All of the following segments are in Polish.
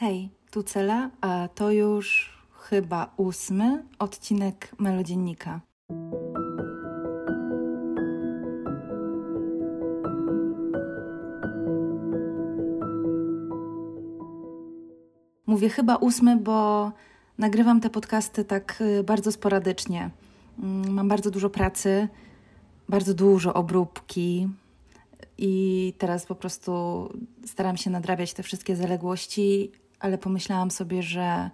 Hej, tu Cela, a to już chyba ósmy odcinek Melodziennika. Mówię chyba ósmy, bo nagrywam te podcasty tak y, bardzo sporadycznie. Mm, mam bardzo dużo pracy, bardzo dużo obróbki, i teraz po prostu staram się nadrabiać te wszystkie zaległości, ale pomyślałam sobie, że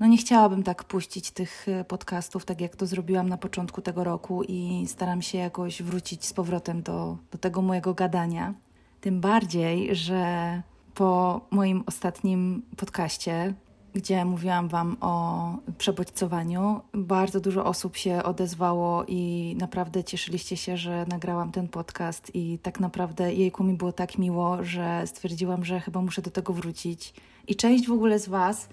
no nie chciałabym tak puścić tych e, podcastów, tak jak to zrobiłam na początku tego roku i staram się jakoś wrócić z powrotem do, do tego mojego gadania. Tym bardziej, że po moim ostatnim podcaście gdzie mówiłam Wam o przebodźcowaniu. Bardzo dużo osób się odezwało i naprawdę cieszyliście się, że nagrałam ten podcast i tak naprawdę jejku mi było tak miło, że stwierdziłam, że chyba muszę do tego wrócić. I część w ogóle z Was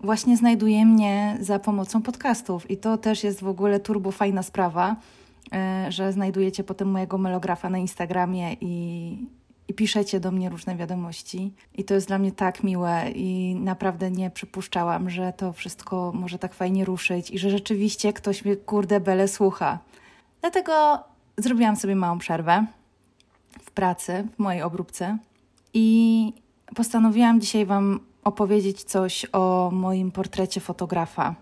właśnie znajduje mnie za pomocą podcastów i to też jest w ogóle turbo fajna sprawa, e, że znajdujecie potem mojego melografa na Instagramie i, i piszecie do mnie różne wiadomości. I to jest dla mnie tak miłe i naprawdę nie przypuszczałam, że to wszystko może tak fajnie ruszyć i że rzeczywiście ktoś mnie kurde bele słucha. Dlatego zrobiłam sobie małą przerwę w pracy, w mojej obróbce i postanowiłam dzisiaj Wam opowiedzieć coś o moim portrecie fotografa,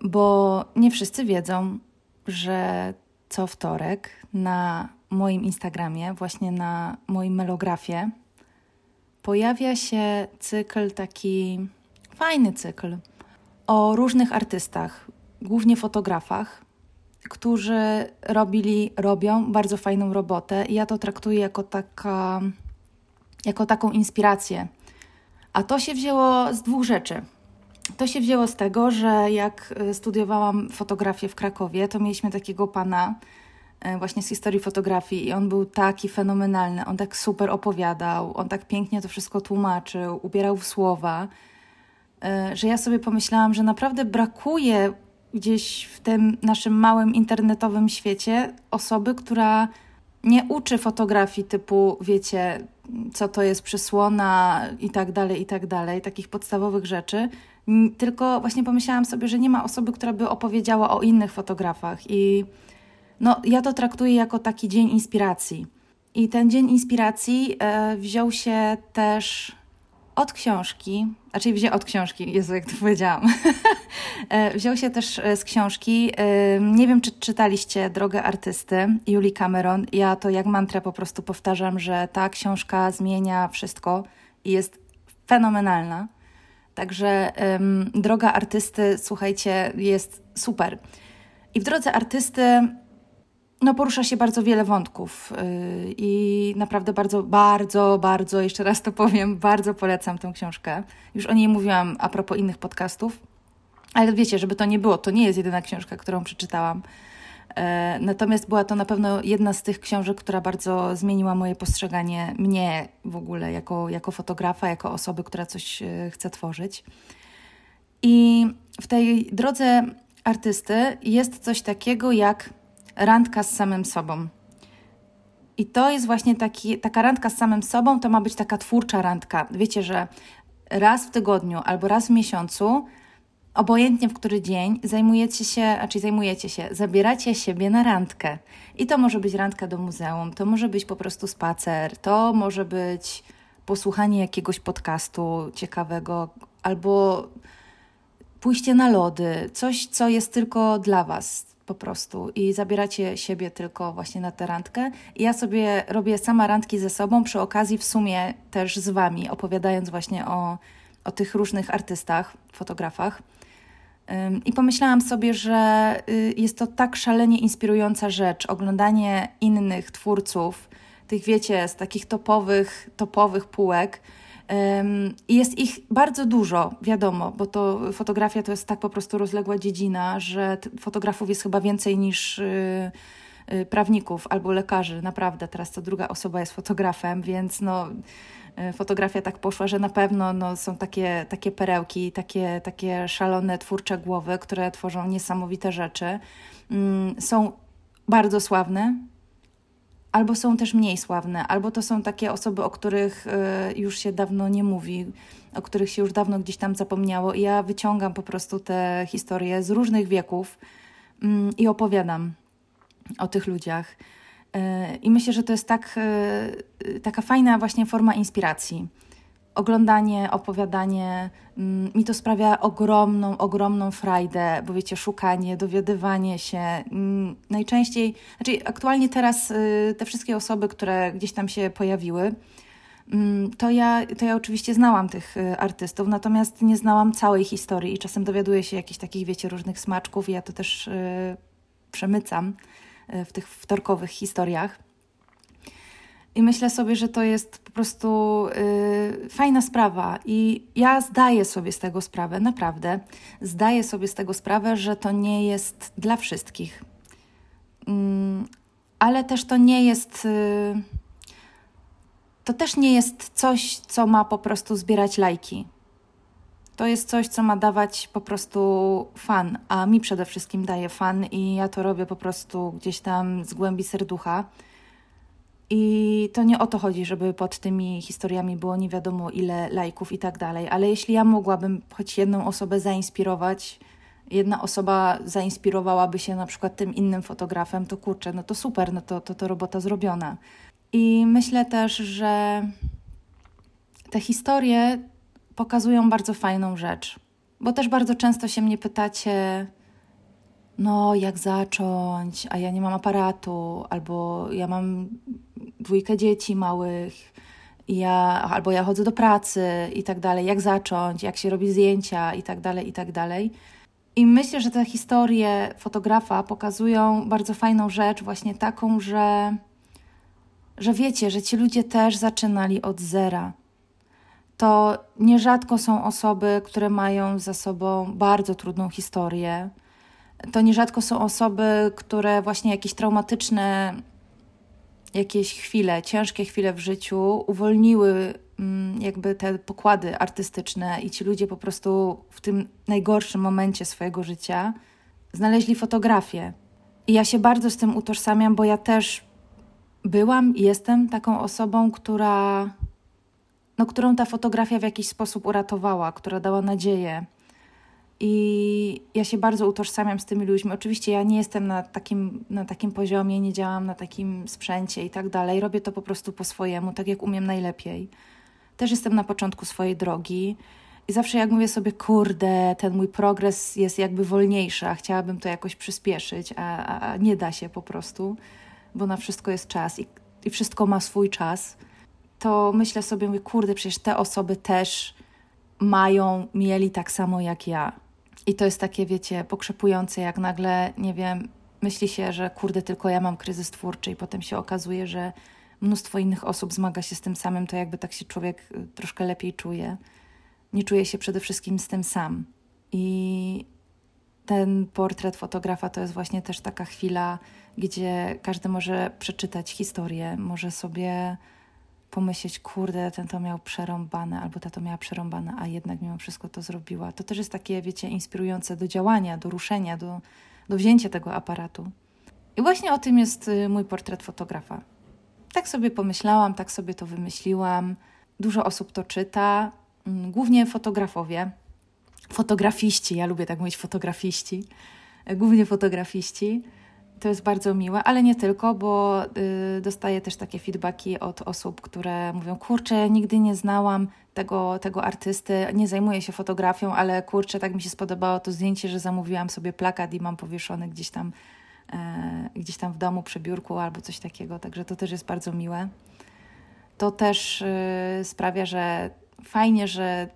bo nie wszyscy wiedzą, że co wtorek na moim Instagramie, właśnie na moim melografie, pojawia się cykl taki fajny cykl o różnych artystach, głównie fotografach, którzy robili, robią bardzo fajną robotę i ja to traktuję jako, taka, jako taką inspirację. A to się wzięło z dwóch rzeczy. To się wzięło z tego, że jak studiowałam fotografię w Krakowie, to mieliśmy takiego pana, E, właśnie z historii fotografii i on był taki fenomenalny, on tak super opowiadał, on tak pięknie to wszystko tłumaczył, ubierał w słowa, e, że ja sobie pomyślałam, że naprawdę brakuje gdzieś w tym naszym małym internetowym świecie osoby, która nie uczy fotografii typu, wiecie, co to jest przysłona i tak dalej, i tak dalej, takich podstawowych rzeczy, tylko właśnie pomyślałam sobie, że nie ma osoby, która by opowiedziała o innych fotografach i no, ja to traktuję jako taki dzień inspiracji. I ten dzień inspiracji e, wziął się też od książki, znaczy wziął od książki, Jezu, jak to powiedziałam. e, wziął się też e, z książki. E, nie wiem, czy czytaliście Drogę Artysty Julie Cameron. Ja to jak mantrę po prostu powtarzam, że ta książka zmienia wszystko i jest fenomenalna. Także Droga Artysty, słuchajcie, jest super. I w Drodze Artysty no, porusza się bardzo wiele wątków yy, i naprawdę bardzo, bardzo, bardzo, jeszcze raz to powiem, bardzo polecam tę książkę. Już o niej mówiłam a propos innych podcastów, ale wiecie, żeby to nie było, to nie jest jedyna książka, którą przeczytałam. Yy, natomiast była to na pewno jedna z tych książek, która bardzo zmieniła moje postrzeganie mnie w ogóle jako, jako fotografa, jako osoby, która coś yy, chce tworzyć. I w tej drodze artysty jest coś takiego jak randka z samym sobą. I to jest właśnie taki, taka randka z samym sobą, to ma być taka twórcza randka. Wiecie, że raz w tygodniu albo raz w miesiącu, obojętnie w który dzień, zajmujecie się, a czyli zajmujecie się, zabieracie siebie na randkę. I to może być randka do muzeum, to może być po prostu spacer, to może być posłuchanie jakiegoś podcastu ciekawego, albo pójście na lody, coś, co jest tylko dla Was po prostu i zabieracie siebie tylko właśnie na tę randkę. I ja sobie robię sama randki ze sobą, przy okazji w sumie też z Wami, opowiadając właśnie o, o tych różnych artystach, fotografach. I pomyślałam sobie, że y, jest to tak szalenie inspirująca rzecz, oglądanie innych twórców, tych wiecie, z takich topowych, topowych półek, jest ich bardzo dużo, wiadomo, bo to fotografia to jest tak po prostu rozległa dziedzina, że fotografów jest chyba więcej niż y, y, prawników albo lekarzy, naprawdę. Teraz to druga osoba jest fotografem, więc no, y, fotografia tak poszła, że na pewno no, są takie, takie perełki, takie, takie szalone, twórcze głowy, które tworzą niesamowite rzeczy. Mm, są bardzo sławne, albo są też mniej sławne, albo to są takie osoby, o których y, już się dawno nie mówi, o których się już dawno gdzieś tam zapomniało. I ja wyciągam po prostu te historie z różnych wieków mm, i opowiadam o tych ludziach. Y, I myślę, że to jest tak, y, taka fajna właśnie forma inspiracji oglądanie, opowiadanie mm, mi to sprawia ogromną, ogromną frajdę, bo wiecie, szukanie, dowiadywanie się. Mm, najczęściej, znaczy aktualnie teraz y, te wszystkie osoby, które gdzieś tam się pojawiły, mm, to ja, to ja oczywiście znałam tych y, artystów, natomiast nie znałam całej historii i czasem dowiaduję się jakichś takich, wiecie, różnych smaczków i ja to też y, przemycam w tych wtorkowych historiach. I myślę sobie, że to jest po prostu yy, fajna sprawa. I ja zdaję sobie z tego sprawę, naprawdę. Zdaję sobie z tego sprawę, że to nie jest dla wszystkich. Yy, ale też to nie jest. Yy, to też nie jest coś, co ma po prostu zbierać lajki. To jest coś, co ma dawać po prostu fan, a mi przede wszystkim daje fan i ja to robię po prostu gdzieś tam z głębi serducha. I to nie o to chodzi, żeby pod tymi historiami było nie wiadomo ile lajków i tak dalej, ale jeśli ja mogłabym choć jedną osobę zainspirować, jedna osoba zainspirowałaby się na przykład tym innym fotografem, to kurczę, no to super, no to, to, to robota zrobiona. I myślę też, że te historie pokazują bardzo fajną rzecz, bo też bardzo często się mnie pytacie, no jak zacząć, a ja nie mam aparatu, albo ja mam dwójkę dzieci małych, ja, albo ja chodzę do pracy i tak dalej, jak zacząć, jak się robi zdjęcia i tak dalej, i tak dalej. I myślę, że te historie fotografa pokazują bardzo fajną rzecz, właśnie taką, że, że wiecie, że ci ludzie też zaczynali od zera. To nierzadko są osoby, które mają za sobą bardzo trudną historię. To nierzadko są osoby, które właśnie jakieś traumatyczne jakieś chwile, ciężkie chwile w życiu uwolniły mm, jakby te pokłady artystyczne i ci ludzie po prostu w tym najgorszym momencie swojego życia znaleźli fotografię. I ja się bardzo z tym utożsamiam, bo ja też byłam i jestem taką osobą, która, no, którą ta fotografia w jakiś sposób uratowała, która dała nadzieję. I ja się bardzo utożsamiam z tymi ludźmi. Oczywiście ja nie jestem na takim, na takim poziomie, nie działam na takim sprzęcie i tak dalej. Robię to po prostu po swojemu, tak jak umiem najlepiej. Też jestem na początku swojej drogi i zawsze jak mówię sobie, kurde, ten mój progres jest jakby wolniejszy, a chciałabym to jakoś przyspieszyć, a, a, a nie da się po prostu, bo na wszystko jest czas i, i wszystko ma swój czas, to myślę sobie, mówię, kurde, przecież te osoby też mają, mieli tak samo jak ja i to jest takie, wiecie, pokrzepujące, jak nagle, nie wiem, myśli się, że kurde, tylko ja mam kryzys twórczy, i potem się okazuje, że mnóstwo innych osób zmaga się z tym samym, to jakby tak się człowiek y, troszkę lepiej czuje. Nie czuje się przede wszystkim z tym sam. I ten portret fotografa to jest właśnie też taka chwila, gdzie każdy może przeczytać historię, może sobie pomyśleć, kurde, ten to miał przerąbane, albo ta to miała przerąbane, a jednak mimo wszystko to zrobiła. To też jest takie, wiecie, inspirujące do działania, do ruszenia, do, do wzięcia tego aparatu. I właśnie o tym jest y, mój portret fotografa. Tak sobie pomyślałam, tak sobie to wymyśliłam. Dużo osób to czyta, mm, głównie fotografowie, fotografiści, ja lubię tak mówić fotografiści, głównie fotografiści to jest bardzo miłe, ale nie tylko, bo y, dostaję też takie feedbacki od osób, które mówią: Kurczę, nigdy nie znałam tego, tego artysty, nie zajmuję się fotografią, ale kurczę, tak mi się spodobało to zdjęcie, że zamówiłam sobie plakat i mam powieszony gdzieś tam, e, gdzieś tam w domu przy biurku albo coś takiego. Także to też jest bardzo miłe. To też y, sprawia, że fajnie, że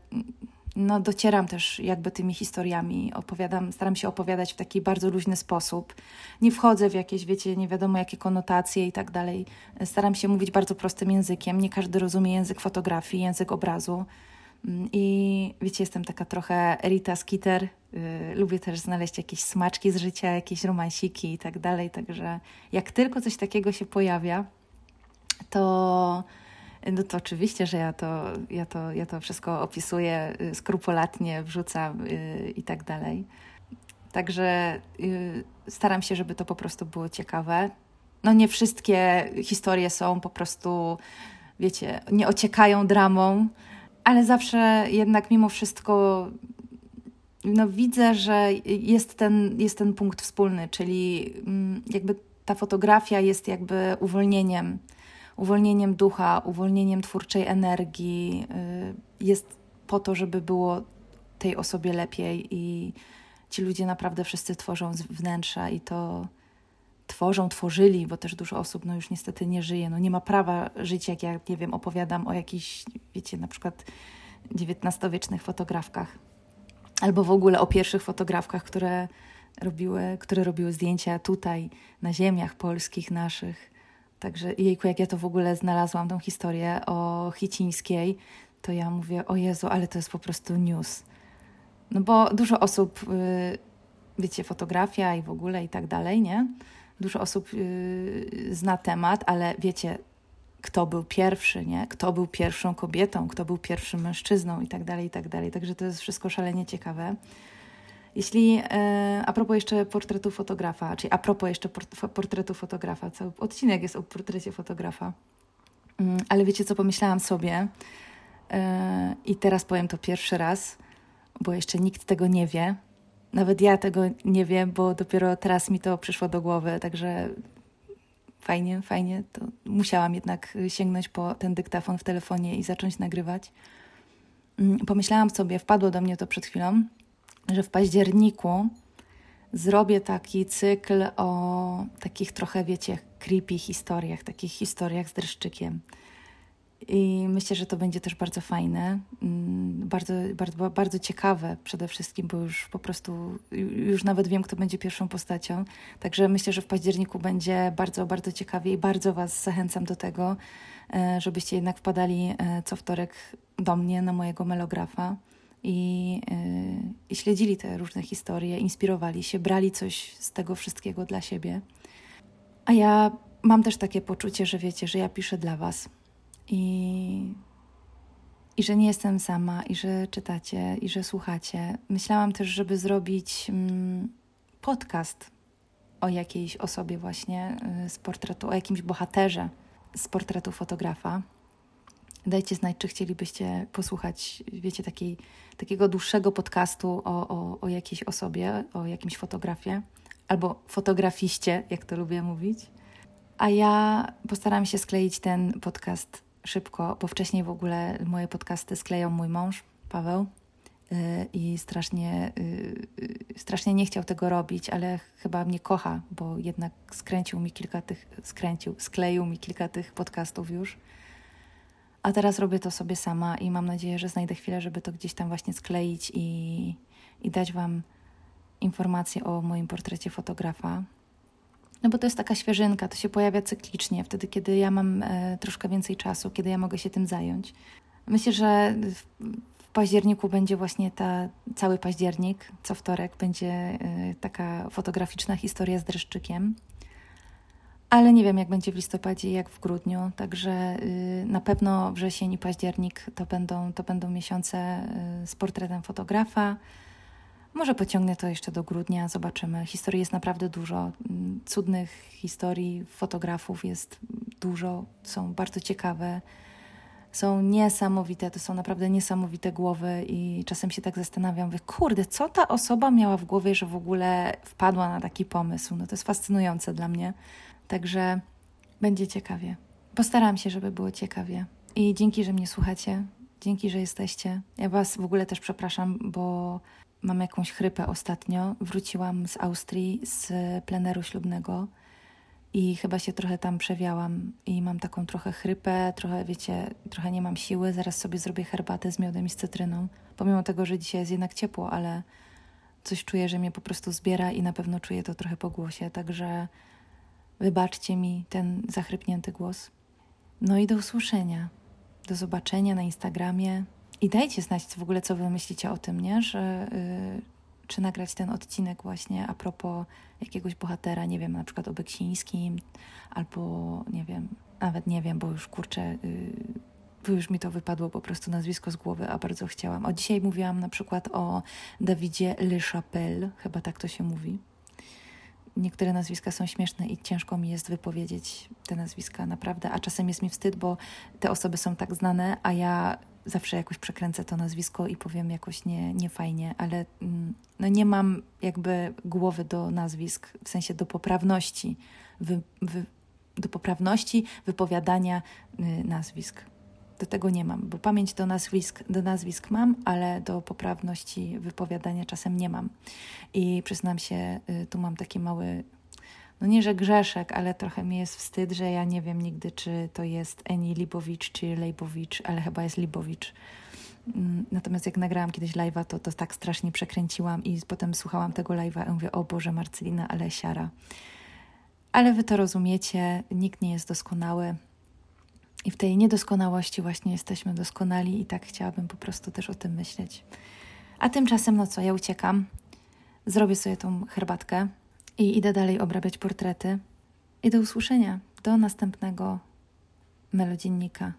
no, docieram też jakby tymi historiami, opowiadam, staram się opowiadać w taki bardzo luźny sposób. Nie wchodzę w jakieś, wiecie, nie wiadomo jakie konotacje i tak dalej. Staram się mówić bardzo prostym językiem. Nie każdy rozumie język fotografii, język obrazu. Mm, I wiecie, jestem taka trochę Rita Skitter. Yy, lubię też znaleźć jakieś smaczki z życia, jakieś romansiki i tak dalej. Także jak tylko coś takiego się pojawia, to no to oczywiście, że ja to, ja to, ja to wszystko opisuję y, skrupulatnie, wrzucam yy, i tak dalej. Także yy, staram się, żeby to po prostu było ciekawe. no nie wszystkie historie są po prostu, wiecie, nie ociekają dramą, ale zawsze jednak mimo wszystko no widzę, że jest ten, jest ten punkt wspólny, czyli mm, jakby ta fotografia jest jakby uwolnieniem, uwolnieniem ducha, uwolnieniem twórczej energii. Y, jest po to, żeby było tej osobie lepiej i ci ludzie naprawdę wszyscy tworzą z wnętrza i to tworzą, tworzyli, bo też dużo osób no już niestety nie żyje, no nie ma prawa żyć, jak ja, nie wiem, opowiadam o jakichś, wiecie, na przykład XIX-wiecznych fotografkach albo w ogóle o pierwszych fotografkach, które robiły, które robiły zdjęcia tutaj, na ziemiach polskich naszych. Także jejku, jak ja to w ogóle znalazłam, tą historię o Hicińskiej, to ja mówię, o Jezu, ale to jest po prostu news. No bo dużo osób, yy, wiecie, fotografia i w ogóle i tak dalej, nie? Dużo osób yy, zna temat, ale wiecie, kto był pierwszy, nie? Kto był pierwszą kobietą, kto był pierwszym mężczyzną i tak dalej, i tak dalej. Także to jest wszystko szalenie ciekawe. Jeśli e, a propos jeszcze portretu fotografa, czyli a propos jeszcze portretu fotografa, cały odcinek jest o portrecie fotografa. Mm, ale wiecie, co pomyślałam sobie? E, I teraz powiem to pierwszy raz, bo jeszcze nikt tego nie wie. Nawet ja tego nie wiem, bo dopiero teraz mi to przyszło do głowy, także fajnie, fajnie. To musiałam jednak sięgnąć po ten dyktafon w telefonie i zacząć nagrywać. Mm, pomyślałam sobie, wpadło do mnie to przed chwilą, że w październiku zrobię taki cykl o takich trochę, wiecie, creepy historiach, takich historiach z dreszczykiem. I myślę, że to będzie też bardzo fajne, mm, bardzo, bardzo, bardzo ciekawe przede wszystkim, bo już po prostu, już nawet wiem, kto będzie pierwszą postacią. Także myślę, że w październiku będzie bardzo, bardzo ciekawie i bardzo Was zachęcam do tego, e, żebyście jednak wpadali e, co wtorek do mnie na mojego melografa i, e, i śledzili te różne historie, inspirowali się, brali coś z tego wszystkiego dla siebie. A ja mam też takie poczucie, że wiecie, że ja piszę dla Was i, i że nie jestem sama, i że czytacie, i że słuchacie. Myślałam też, żeby zrobić mm, podcast o jakiejś osobie, właśnie y, z portretu, o jakimś bohaterze z portretu fotografa. Dajcie znać, czy chcielibyście posłuchać, wiecie, takiej, takiego dłuższego podcastu o, o, o jakiejś osobie, o jakimś fotografie, albo fotografiście, jak to lubię mówić. A ja postaram się skleić ten podcast szybko, bo wcześniej w ogóle moje podcasty sklejał mój mąż, Paweł, y, i strasznie, y, y, strasznie nie chciał tego robić, ale chyba mnie kocha, bo jednak skręcił mi kilka tych, skręcił, skleił mi kilka tych podcastów już. A teraz robię to sobie sama i mam nadzieję, że znajdę chwilę, żeby to gdzieś tam właśnie skleić i, i dać Wam informacje o moim portrecie fotografa. No bo to jest taka świeżynka, to się pojawia cyklicznie, wtedy, kiedy ja mam e, troszkę więcej czasu, kiedy ja mogę się tym zająć. Myślę, że w, w październiku będzie właśnie ta, cały październik, co wtorek będzie e, taka fotograficzna historia z dreszczykiem. Ale nie wiem, jak będzie w listopadzie, jak w grudniu, także y, na pewno wrzesień i październik to będą, to będą miesiące y, z portretem fotografa. Może pociągnę to jeszcze do grudnia, zobaczymy. Historii jest naprawdę dużo. Mm, cudnych historii, fotografów jest dużo, są bardzo ciekawe. Są niesamowite, to są naprawdę niesamowite głowy i czasem się tak zastanawiam, mówię, kurde, co ta osoba miała w głowie, że w ogóle wpadła na taki pomysł. No to jest fascynujące dla mnie. Także będzie ciekawie. Postaram się, żeby było ciekawie. I dzięki, że mnie słuchacie. Dzięki, że jesteście. Ja Was w ogóle też przepraszam, bo mam jakąś chrypę ostatnio. Wróciłam z Austrii z pleneru ślubnego i chyba się trochę tam przewiałam i mam taką trochę chrypę, trochę wiecie, trochę nie mam siły. Zaraz sobie zrobię herbatę z miodem i z cytryną. Pomimo tego, że dzisiaj jest jednak ciepło, ale coś czuję, że mnie po prostu zbiera i na pewno czuję to trochę po głosie, także wybaczcie mi ten zachrypnięty głos. No i do usłyszenia. Do zobaczenia na Instagramie. I dajcie znać w ogóle, co wy myślicie o tym, nie? Że yy, czy nagrać ten odcinek właśnie a propos jakiegoś bohatera, nie wiem, na przykład o Beksińskim, albo nie wiem, nawet nie wiem, bo już kurczę, yy, już mi to wypadło po prostu nazwisko z głowy, a bardzo chciałam. O dzisiaj mówiłam na przykład o Dawidzie Le Chapelle, chyba tak to się mówi. Niektóre nazwiska są śmieszne i ciężko mi jest wypowiedzieć te nazwiska naprawdę, a czasem jest mi wstyd, bo te osoby są tak znane, a ja zawsze jakoś przekręcę to nazwisko i powiem jakoś nie, nie fajnie, ale mm, no nie mam jakby głowy do nazwisk, w sensie do poprawności, wy, wy, do poprawności wypowiadania y, nazwisk. Do tego nie mam, bo pamięć do nazwisk, do nazwisk mam, ale do poprawności wypowiadania czasem nie mam. I przyznam się, y, tu mam taki mały no nie, że grzeszek, ale trochę mi jest wstyd, że ja nie wiem nigdy, czy to jest Eni Libowicz, czy Lejbowicz, ale chyba jest Libowicz. Mm, natomiast jak nagrałam kiedyś live'a, to, to tak strasznie przekręciłam i potem słuchałam tego live'a i mówię, o Boże, Marcelina, ale siara. Ale wy to rozumiecie, nikt nie jest doskonały. I w tej niedoskonałości właśnie jesteśmy doskonali i tak chciałabym po prostu też o tym myśleć. A tymczasem, no co, ja uciekam, zrobię sobie tą herbatkę, i idę dalej obrabiać portrety. I do usłyszenia, do następnego melodziennika.